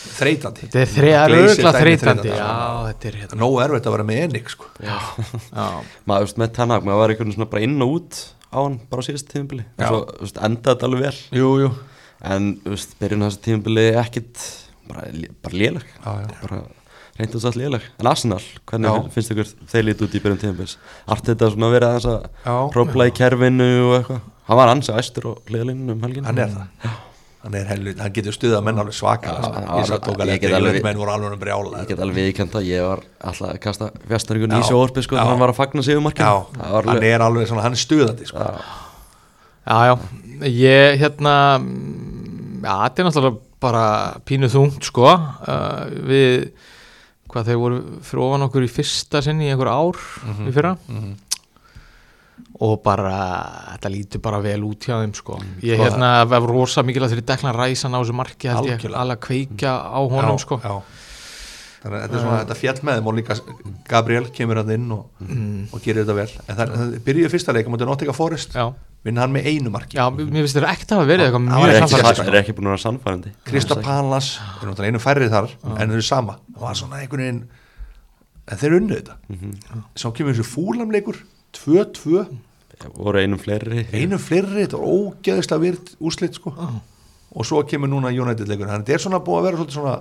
þreytandi. Þetta er þreytandi. þreytandi, Já, þetta er hérna. Nóg erfitt að vera með ennig sko. Já, maður veist með Tanhag, maður var einhvern svona bara inn og út á hann bara á síðast Já. veist, endaði þetta alveg vel. Jú, jú. En veist, byrjun á þessu tímabili ekkit bara, bara Já, já. bara reynd og satt léleg. En Arsenal, hvernig Já. finnst ykkur þeir lítið út í byrjun tímabils? Allt þetta svona verið aðeins Já. að prófla í kerfinu og eitthvað? Hann var ansið æstur og hliðalinn um helgin hann er það hann er helvit, hann getur stuðað menn alveg svaka sko. ég get að alveg- menn voru alveg brjála Ég get alveg viðkjönd að ég var alltaf að kasta fjastarinn Já. í sjóorpi sko Já. þegar hann var að fagna sigumarkinu já, Það var hann er alveg svona, hann er stuðandi sko. Já, já, ég hérna mm, já, þetta er náttúrulega bara pínu þungt sko uh, við, hvað þeir voru ofan okkur í fyrsta sinni í einhver ár í fyrra og bara, þetta lítur bara vel út hjá þeim sko. Ég Sko, hérna, var rosa mikilvægt þegar ég dekla ræsan á þessu marki held ég, alveg að kveikja á honum já, sko. já. þannig að þetta er svona, þetta fjall með þeim og líka Gabriel kemur hann inn og, og gerir þetta vel. En það, það byrjuði fyrsta leik á móti Nottingham Forest. Já, vinna hann með einu marki. Já, mér finnst þeir ekkert að hafa verið eitthvað Það Það er mjög samfærandi sko. er ekki búin að vera sannfærandi. Krista Palas er náttúrulega einu færri þar en þeir eru sama. Það var svona einhvern veginn en þeir unnu þetta. Svo kemur þessu fúlamleikur 2-2 voru einum fleiri. Einu fleiri, þetta var ógeðislega virt úslit sko. Og svo kemur núna United leikur. Þannig að þetta er svona búið að vera svona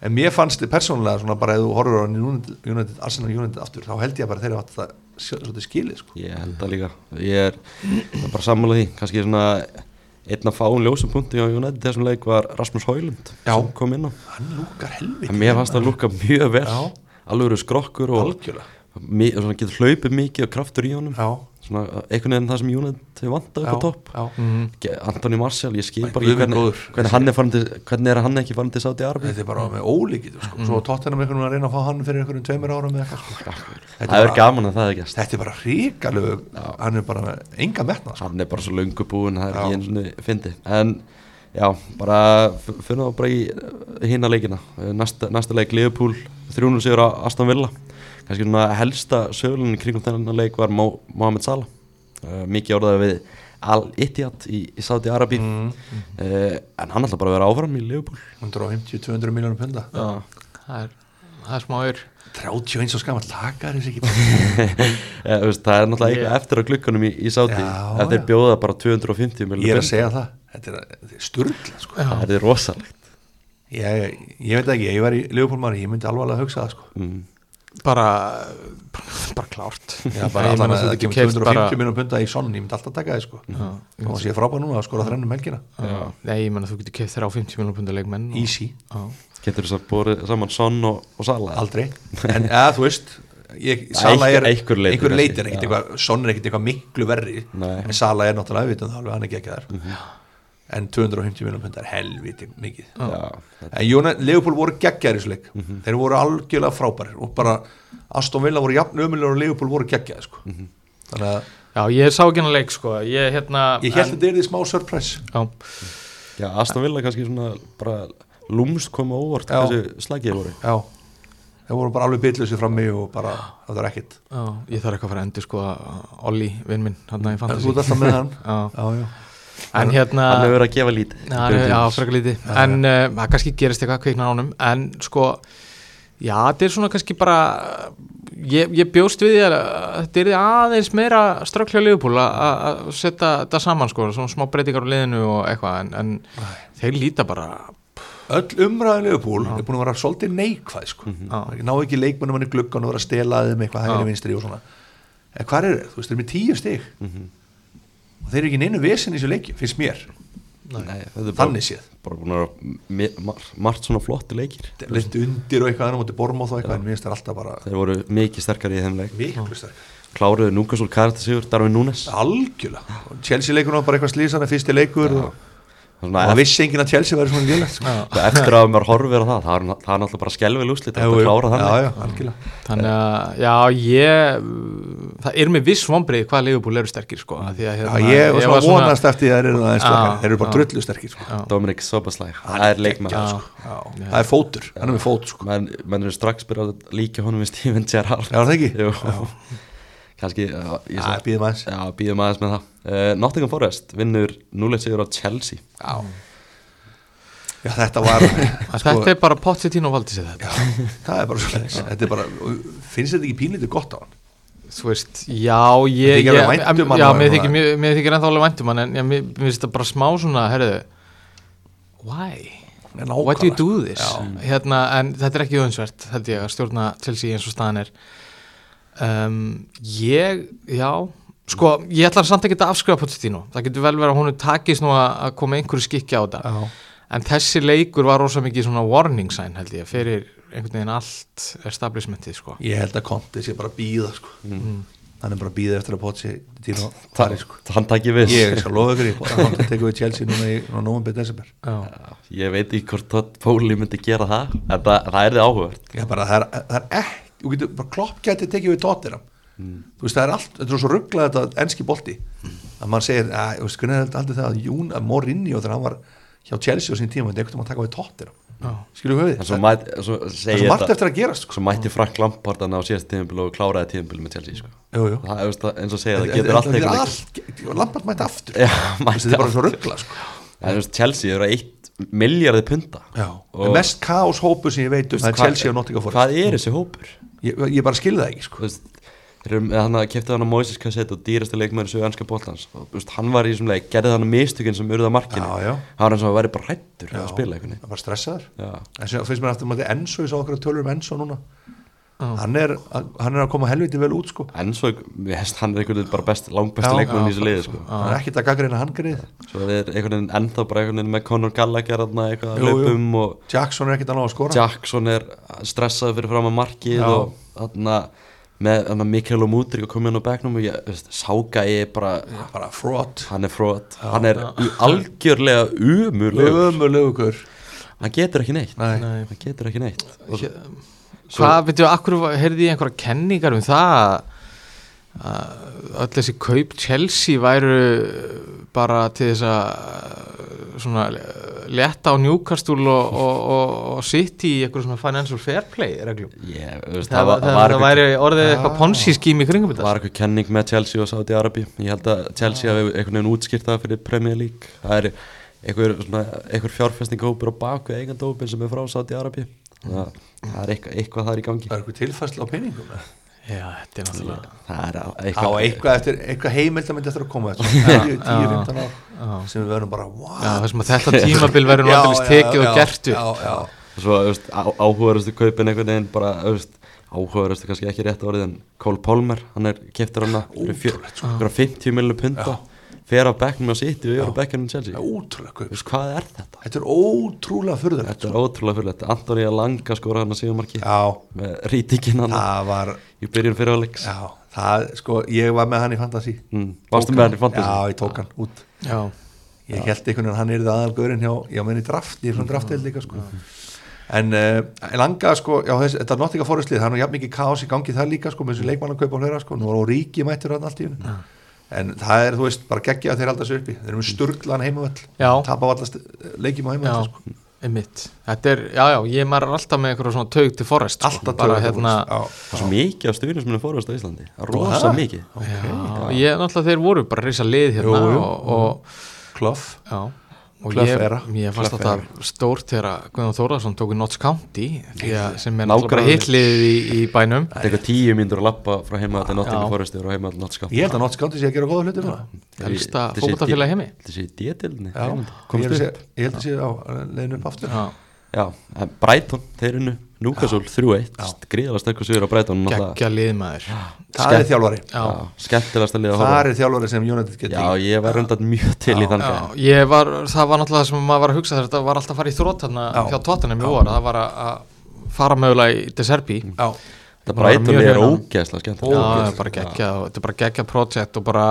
en mér fannst þið persónulega svona bara ef þú horfur á United, United, Arsenal United aftur þá held ég bara að þeir eru átt það svolítið skilið sko. Ég held það líka. Ég er, það er bara sammála því. Kannski svona einn af fáum ljósum punkti á United þessum leik var Rasmus Højlund Já. sem kom inn á. Hann lúkar helviti en mér fannst það lúka mjög vel. Já. alveg eru skrokkur og svona getur hlaupið mikið og kraftur í honum. Já, svona einhvern veginn það sem United hefur vantað upp á já, topp. Ge- Antoni Martial, ég skil bara ekki hvernig, hvernig hann er farin til hvernig er hann ekki farin til Saudi Arabi þetta er bara með ólíkið sko. svo tóttina með einhvern veginn að reyna að fá hann fyrir einhvern tveimur árum eða eitthvað sko. Þetta það er bara- gaman að það er gæst þetta er bara ríkalegu hann er bara enga metna sko. hann er bara svo löngu búinn, það er ekki eins og fyndi en já, bara fyrir það bara í hinna leikina. Næsta, næsta leik Liverpool 300 sigur á Aston Villa kannski svona helsta sögulinn kringum þennan leik var Mo Mohamed Salah uh, mikið orðaði við Al-Ittihad í, í Saudi Arabi Mm. uh, en hann ætla bara að vera áfram í Liverpool 150-200 miljónum punda já. það er, það er smáur 31 og skamall takar þessi ekki bara Eh, veist, það er náttúrulega eitthvað eftir á glukkanum í, í Saudi þeir já. bjóða bara 250 ég er að segja það þetta er, þetta er sturgla sko. það er rosalegt ég, ég veit ekki, ég var í Leopoldmann ég myndi alvarlega að hugsa það sko. mm. Bara, bara klárt Já, bara allan að þú getur kemur keypt 250 bara- minnum punda í sonn, ég myndi alltaf taka það sko. Já. og það sé frábæð núna að skora þrennum helgina. Nei, ég menna þú getur keift þér á 50 miljonar pundar leikmenn og- easy, getur þess að bórið saman Son og, og Salah aldrei en eða, þú veist ég, Sala er, einhver leyti einhver kannski, leiti er ekkert já. eitthvað sonn er ekkert eitthvað miklu verri Nei. en Sala er náttúrulega auðvitað alveg, hann er ekki ekki þar en 250 minnum punda er helviti mikið. Já, En Jóna, Leopold voru geggjar í þessu leik. Mhm. þeir voru algjörlega frábærir og bara Aston Villa voru jafn ömulegur og Leopold voru geggjar sko. Mhm. þannig að Já, ég sá ekki hennar leik sko. Ég, hérna, ég held en- að þetta er því smá surprise. Já, Já, Aston Villa kannski svona bara lúmst koma óvart þessi slagið voru. Já, þeir voru bara alveg bitlusi frammi og bara, það var ekkit já, ég þarf eitthvað að fara að endur sko Olli, vinn minn, hann í en fantasy. þú ert alltaf með hann. Já, já, já, en hérna Hann hefur verið að gefa lítið Já, hann er- já frekar lítið. En uh, það kannski gerist eitthvað kveiknar ánum En sko, já, þetta er svona kannski bara Ég, ég bjóst við því að þetta er aðeins meira strökklega liðupúl að setja þetta saman sko, svona smá breytingar á liðinu og eitthvað en, en þeir líta bara öll umræðin Leopold er búin að vera svolítið neikvæð sko. Já. ná ekki leikmennum hann í gluggan og vera að stela þeim eitthvað hægri vinstri og svona. En hvað er það, þú veist, þeir eru með tíu stig og þeir eru ekki neinu vesen í þessu leiki, finnst mér. Nei, er þannig séð. bara búin að vera margt svona flotti leikir. Lind undir og eitthvað annar mútið bormóð og eitthvað en mér finnst það alltaf bara Þeir voru mikið sterkari í þeim leik. Kláruðu Núkasól Karta Sigur, Darvin Núnes algjörlega, og Chelsea leikur var bara eitthvað slísan en fyrsti leikur og Svona, það vissi enginn að Chelsea væri svona lélegt sko. eftir, að maður horfir á það Það er, það er náttúrulega bara skelvel úslit að þannig. Já, algjörlega. Þannig að, já, ég það er með viss vonbreið hvað liðupúl eru sterkir sko, af því að, já, hérna, ég var svona vonast eftir að þeir eru eru bara drullu sterkir sko. Dominik Sobaslæg, það er leikmann Já, sko. Já, það er fótur, hann er með fót sko. menn, menn eru strax byrjað að líka honum við Steven Gerrard. Já, það ekki? Kannski já, Já, býðum aðeins. Já, býðum aðeins með það. Uh, Nottingham Forest vinnur 0-1 sigur á Chelsea. Já, já þetta var sko, Þetta er bara Pochettino valdi sér þetta. Já, það er bara svo þetta er bara, finnst þetta ekki pínlítið gott á hann? Þú veist, já, ég ég- um Já, og mér þykir, mér, mér þykir ennþá alveg væntum hann en ég, mér, finnst þetta bara smá svona, herðu Why? Why do you do this? Já. Hérna, en þetta er ekki öðinsvert held ég að stjórna Chelsea eins og staðan er um, Ég, já sko, ég ætla samt ekki að afskrifa Pochettino. Það getur vel verið að hún takist nú að að koma einhverju skikki á þetta. Já, en þessi leikur var rosa mikið svona warning sign held ég fyrir einhvern veginn allt establishmentið sko. Ég held að Conte sé bara býða sko. hann er bara býða eftir að Pochi Dino fari sko. hann takki við. Ég skal lofa ykkur Conte tekur við Chelsea núna í nóvumbi desember. Já. ég veit ekki hvort Todd Bowley myndi gera það en það, það er þið áhugavert. Ég bara, það er, það er ekki getur bara klopp gæti tekið við Tottenham þú veist það er allt, þetta er svo rugglað þetta enski bolti að mann segir, að, þú veist, hvernig er þetta aldrei það að Jún, að Mourinho þegar hann var hjá Chelsea á sín tíma, þetta er eitthvað að taka við en við svo, það er svo ég margt eftir að gerast sko. svo mætti Frank Lampard hann á síðast tíðanbíl og kláraði tíðanbíl með Chelsea sko. jú, jú. það er það- eins og segja það getur allt er eitthvað allt- Lampard mætti aftur þetta er bara svo rugglað sko. Chelsea eru eitt miljardi punta Já, Og- mest kaos hópu sem ég veit um það er Chelsea og Nottingham Forest hvað er þessi hópur? Ég, ég bara skilði það ekki sko. Eru með- hann kefti hann á Moises Kassett og dýrasta leikmæri sögu ennska bóllans og veist, hann var í þessum leik, gerði hann mistökinn sem urða markinu hann var eins og að væri bara hrættur Já. að spila einhvern það var stressaður en sem finnst mér aftur maður Enzo, ég sá okkur tölur um Enzo núna Já. Hann er, hann er að koma helviti vel út sko. en svo, ég held hann er einhvern veginn bara best, langbesti Já, leikmærin í já, þessu liði sko. hann er ekkit að gaggrina hann greið svo er einhvern veginn ennþá bara einhvern veginn með Conor Gallagher þarna eitthvað að Jú, jú. löpum og Jackson er ekkit að ná að skora Jackson er stressað fyrir fram að markið Já. og þarna með þarna Mikael og Mútrik að koma inn á bekknum og ég, veist, Sáka er bara bara fraud hann er frót, hann er u- algjörlega umurlegur ömulegu hann getur ekki neitt Nei. Nei. hann getur ekki neitt og, Hvað, veitum við, akkur heyrði ég einhverja kenningar um það að- öll þessi kaup Chelsea væru bara til þess að svona leta á Newcastle og, og, og, og City í eitthvað svona financial fair play reglum. Ég, veist, það, það, það, það væri orðið eitthvað ponzi skím í kringum þetta. Var eitthvað kenning með Chelsea og Saudi Arabi? Ég held að Chelsea hafi einhvern veginn útskýrt það fyrir Premier League. Það er einhver, einhver fjárfestingahópur á baku eigandahópin sem er frá Saudi Arabi það, það er eitthvað, eitthvað þar í gangi það er eitthvað tilfærslu á peningum? Já, þetta er náttúrulega það er á eitthvað, eitthvað eftir eitthvað heimild að myndi eftir að koma þetta 10-15 ár sem við verðum bara wow. Já, þetta tímabil verður náttúrulega tekið já, og gertu já. svo veist, á, áhugarastu kaupin einhvern veginn bara áhugarastu kannski ekki rétt orðið en Cole Palmer, hann er keftur hana fyrir fjö- Ótrúlegt, sko. fyrir 50 miljonum punta fer á bekknum og sitt og yfir á bekknum í Chelsea. Er ótrúlega kaup hvað er þetta? þetta er ótrúlega furðulegt Þetta er ótrúlega fyrir þetta Antoni að langa skora hann að síðumarki já, með rítikinn hann það var í byrjun fyrir áleiks já, það, sko, ég var með hann í fantasi mm. Varstu með hann í fantasy? já, ég tók hann út. Já, ég held einhvern veginn hann er það aðalgöðurinn hjá, já, menn í draft, ég er svona draftið líka sko. en uh, langa sko, já, þess, þetta er nottinga fóruslið, það er nú jafn mikið kaos í gangi það líka, sko, með þessu leikmannakaup og hlera, sko, nú var Ríki mættur hann allt í hennu en það er, þú veist, bara geggja þeir halda sér uppi. Þeir eru með sturglan heimavöll Já. tapa vallast leikjum á já, heimavöll sko. einmitt. Þetta er, já, já, ég maður er alltaf með eitthvað svona taug til Forrest sko. alltaf bara tökum hérna já, Það er svo mikið af stuðnismunum fórhast á Íslandi. Það er rosa mikið. Já, ég náttúrulega þeir voru bara reysa lið hérna Jú, jú. og, og, Kluff já, og Klöff ég, ég fannst það stórt þegar Guðjón Þórðarsson tóku Notts County því að sem er náttúrulega hitlið í, í bænum. Það er eitthvað tíu mínútur að lappa frá heima til Nottingham. Forest og heima til Nottingham ég held að Nottskándi sé að gera góða hluti núna. Elsta fótboltafélag í heimi. Þetta sé D-dildinni já, ég Komst held að sé- á leiðinu upp aftur. Já, Brighton, þeir unnu. Núkasól 3-1 Gríðalega sterkur sigur á Brighton náttúrulega. geggja liðmaður það er þjálfari. Já, Já, skemmtilegast að liða að það horfa er þjálfari sem United getur Já, ég var reyndat mjög til í þann Já, gæðin ég var, það var náttúrulega sem maður var að hugsa þetta var alltaf að fara í þrótt hérna Já. hjá tóttunum í voru, það var að, fara mögulega í Deserbi já, Það mjög er hrifinn af honum. ógeðslega skemmt Já, það er bara geggja, þetta er bara geggja projekt og bara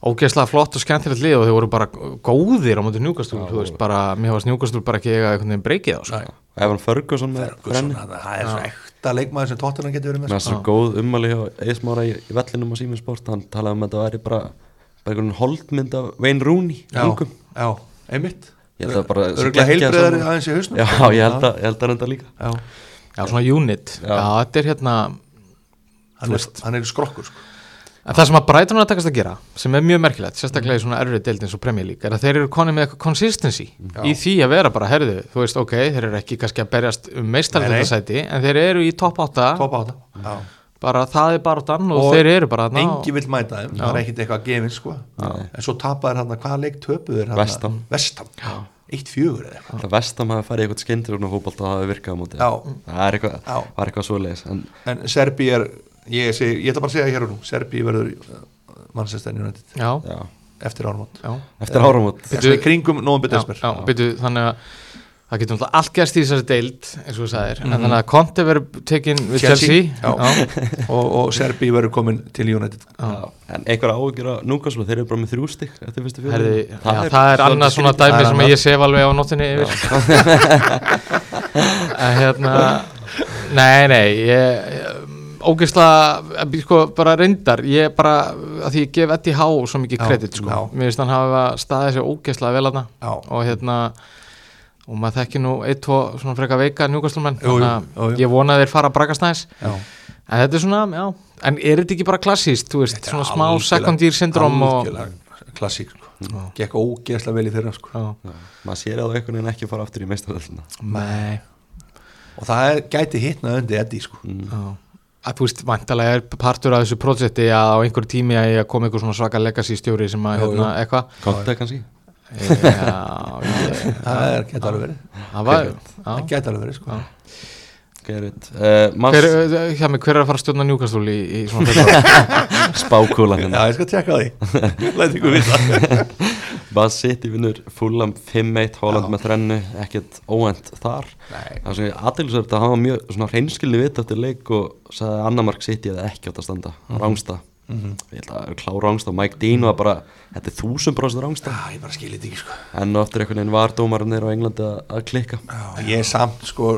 ógeðslega flott og skemmtilegt lið og þeir voru bara góðir á mútið njúkastúl, þú veist, bara, mér varst njúkastúl bara ekki veginn breykið á, sko. Evan Ferguson það er svo ekta leikmaður sem Tottenham getur verið með sko. svo góð ummæli hjá Eismára í, í vellinum á Síminsport hann talaði um að þetta væri bara bara einhvern holdmynd af Wayne Rooney já, ungum. já, einmitt Ég held að bara sé örgulega geggjað heilbreyðari aðeins í hausnum Já, ég held að, ég held að reynda líka já, Já, svona unit, já, Já. þetta er hérna hann, er, hann er skrokkur sko. En það sem að Brighton er að takast að gera sem er mjög merkilegt, sérstaklega í svona erfið deild eins og Premier League, er að þeir eru konið með eitthvað consistency Já. í því að vera bara, herðu, þú veist, ok, þeir eru ekki kannski að berjast um meistarlöndasæti en þeir eru í topp 8 top á þetta já. bara það er bara þann og, Og þeir eru bara þarna og- engi vill mæta þeim, það er ekkit eitthvað að gefin sko. en svo tapaður hann hvaða leik töpuður West Ham. vestam, eitt fjögur eða eitthvað Það vestam hafi farið í eitthvað skyndir og fótbolt að hafi virkað á móti Já. Það er eitthvað, Já. var eitthvað svoleiðis en en Serbi er ég, segi, ég ætla bara að segja hér og nú Serbi verður uh, Manchester United. Já, Já, eftir áramót. Já, eftir áramót. Já, já þannig að það getur náttúrulega allt gerst í þessari deild eins og þú sagðir, en Mhm. þannig að Conte verður tekin við Chelsea, Chelsea, já. og, og Serbi verður komin til United. Já. En einhver áhugjur á Núkaslu, þeir eru bara með þrjú stygg eftir fyrstu Herði, já, það, er, annað svona dæmi Það er sem ég sef alveg á nóttinni yfir. En hérna nei, nei ég ógeðslega, sko, bara reyndar ég bara, að því ég gef Eddie Há svo mikið kredit, sko, já. mér finnst hann hafa staðið sér ógeðslega vel aðna og hérna og maður þekki nú eitt, tvo svona freka veika njúkastlumenn, Jú, jú, þannig að ég vona þeir fara að brakast næs en þetta er svona, já, en er þetta ekki bara klassíst, þú veist, svona smá second year syndrom og klassík sko. Gekk ógeðslega vel í þeirra sko. Maður sér að það einhvern veginn ekki fara aftur í meistaröldina nei. Og það er, gæti hitnað undir Eddie sko. Já. Að þú veist, vantalega er partur af þessu projekti að á einhverju tími að ég að koma einhver svona svaka legacy stjóri sem að hérna, eitthvað. Konta kannski? Já, ég, Það gæti alveg verið. Það gæti alveg verið sko. Já. Gerrit uh, hver, Mars hjá mig, hver er að fara að stjórna njúkastúl í, í svona februar? spákúlan Já, hérna ég skal tjekka á því Læt ykkur vita Bas City vinnur Fulham 5-1 Holland Já. með þrennu, ekkert óvænt þar Nei. það sem ég aðeinsverð að hafa mjög svona hreinskilni vitt eftir leik og sagði að Annamark City eða ekki átt að standa Mhm. rángsta ég held að er klár rángsta Mike Dean var bara, þetta er þúsund bróðstur rángsta Já, ég bara skilir þetta ekki sko. en og eftir einhvern veginn var dómarinn á Englandi að, að klikka Já, Ég er samt sko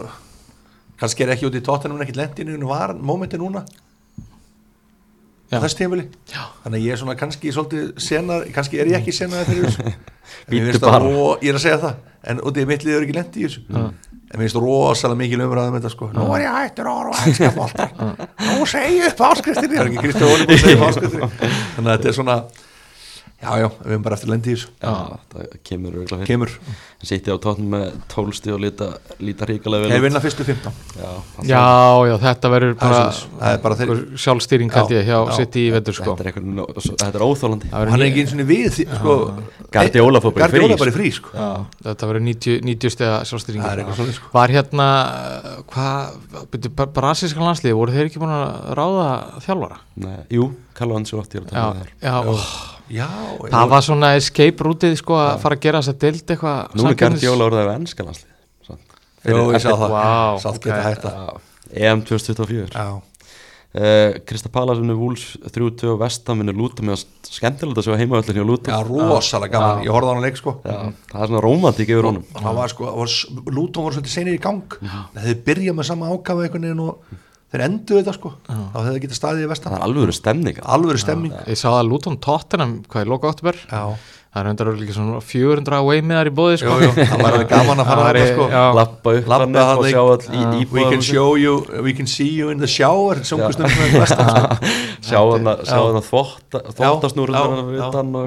kannski er ekki út í tóttunum ekkert lendinu en var momenti núna. Já. þess tímafili þannig að ég er svona kannski svolítið senar kannski er ég ekki senar en bara. það ro- ég er að segja það en út í mitt liður ekki lendi í þessu. En mér finnst rosalega mikil umræðum þetta sko. Nú er ég hættur ára og elska boltar nú segi upp það er ekki áskriftinni. Þannig að þetta er svona já já, við erum bara eftir lendi í þessu. Já, það kemur örugglega fyrir. kemur, Sitti á tóttum með tólsti og líta, líta ríkalega vel þeir vinna fyrstu 15 Já, já, já, þetta verður það er, bara það er bara þeir sjálfstýring Já, held ég hjá já. sitt í vetur sko. Þetta er, einhvern, þetta er óþólandi Það verður er ekki eins og við sko, Guardiola fór bara í frí, Guardiola bara í frí sko. Já, þetta verður 90, 90 stega sjálfstýring. Það er eitthvað svolítið sko. Var hérna, hvað, brasískan landslið, voru þeir ekki búin að ráða þjálfara? Nei, Jú, Ancelotti er að Já, það var svona escape rútið sko að fara að gera þess að deild eitthvað Nú er samkeppnis- Guardiola orðið af ennska landslið. Jú, ég sá það, sátt geta hætta EM 2024 já, uh, Krista Palasinu Wools 3-2 Vestaminu Lúta með skemmtilegt að sjá heimavöllin hjá Lúta já, rosalega gaman, ég horfði á hann leik sko. Já, það er svona rómantík yfir honum. Og það var sko, það var, svolítið senir í gang. Þeir byrja með sama ákafa einhvern veginn og þeir endur þetta sko. Þá hefði það getið staðið í Það vestan er alveg stemming alvöru stemming Ég sá það Luton Tottenham, hvað er loka já, Það er hundar líka svona 400 away miðar í bóði sko. Jú, jú, það var alveg gaman að fara Það þarna væri- sko. Lappa upp Labba hann og sjá all í we can íbúðum show you, we can see you in the shower sko. Sjá hann að.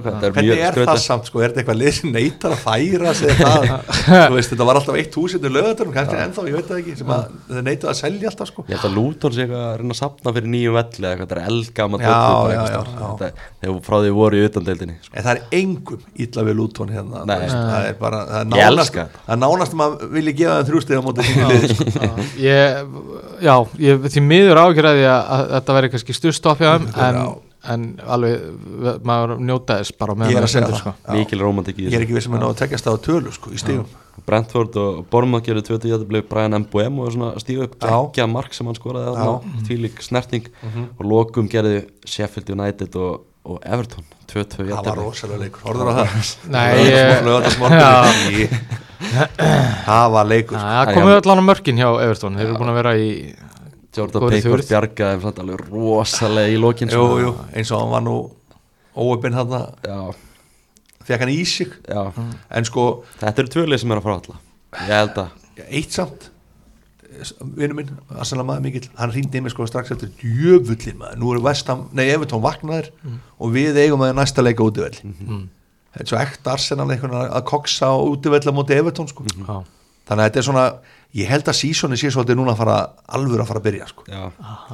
Þetta er hvernig er það samt sko, er þetta eitthvað lið sem neytar að færa sig það, þú veist, þetta var alltaf eitt hús hérna í lögaturum, kannski ennþá, ég veit það ekki sem að þeir neytað að selja alltaf sko. Ég held að Lúton sé að reyna að sapna fyrir nýjum velli eða eitthvað, þetta er. Þetta- Þegar frá því voru í utandeildinni sko. en það er engum illa við Luton hérna Nei. þú veist, það er bara, það er nánast það er nánast að maður vilja gefa það þrjústið á móti sínu liði sko. Já, ég, já, ég því miður ágjörði að, að þetta veri kannski styrstopp hjá þeim en, en alveg maður njóta þess bara er að stendur það. sko. Mikil romantík í ég er ekki við sem er náðu að tekjast á tölu sko, í stígum Brentford og Bormað gerði 20 jættibli Brian Mbuem og svona stíðu upp. Mhm. geggja mark sem hann skoraði þarna tvílík snerting. Og lokum gerði Sheffield United og, og Everton 2-2 það var rosalega leikur, horfður á það? Nei, það var leikur. Það komið allan á mörkin hjá Everton. Þeir eru búin að vera í Jordan Pickford bjargaði þeim samt alveg rosalega í lokin eins og hann var nú óöpinn hann Já, fekk hann í sig. Já. en sko, Þetta eru tvölið sem er að fara alla. Ég held að eitt samt vinnu minn, Asana maður mikill hann hrýndi mig sko strax eftir djöfullin maður, nú er Vestam, nei Evertón vaknaðir og við eigum að næsta leika útivell þetta er svo ekta Arsenal að koksa á útivell á móti Evertón sko. Já, þannig að þetta er svona, ég held að sísoni sé svolítið núna að fara, alvöru að fara að byrja sko. Já,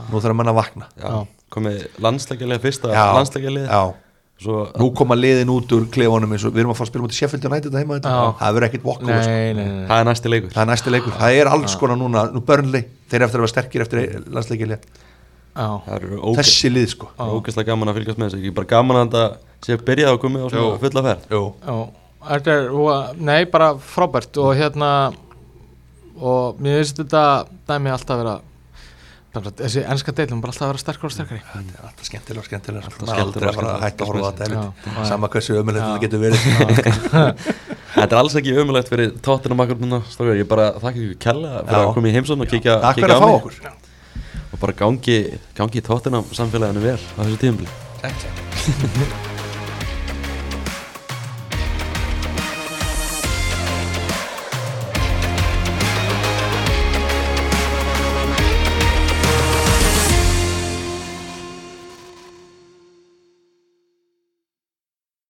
nú þarf að menna að vakna. Já. komið landslækjalega fyrsta Já, landslækjalega já. Svo, nú koma liðin út úr klefunum eins og við erum að fara að spila mútið Sheffield United heima þetta, það verður ekkit sko. nei, nei, það er næsti leikur. Það er næsti leikur, það er alls konar núna. Nú Burnley, þeir eru eftir að vera sterkir eftir Það óge- þessi lið sko. Já. ógeðslega gaman að fylgjast með þessu. Ekki bara gaman að þetta sé að byrja á og svona Jú. fulla ferð. Jú. já, þetta er, og- nei, bara frábært og hérna og mér finnst þetta dæmi alltaf vera bara, þessi ennska deilum bara alltaf vera sterkur og sterkari. Þetta er alltaf skemmtilega skemmtilega. Alltaf aldrei að skemmtilega fara að hætta að horfa á þetta sama hversu ömulegt þetta getur verið. Þetta er alls ekki ömulegt fyrir tóttina makkur núna. Ég bara þakka ykkur kella fyrir Já. að koma í heimsókn og kíkja, Takk kíkja fyrir að á fá mig. okkur. Og bara gangi, gangi tóttina samfélaginu vel á þessu takk.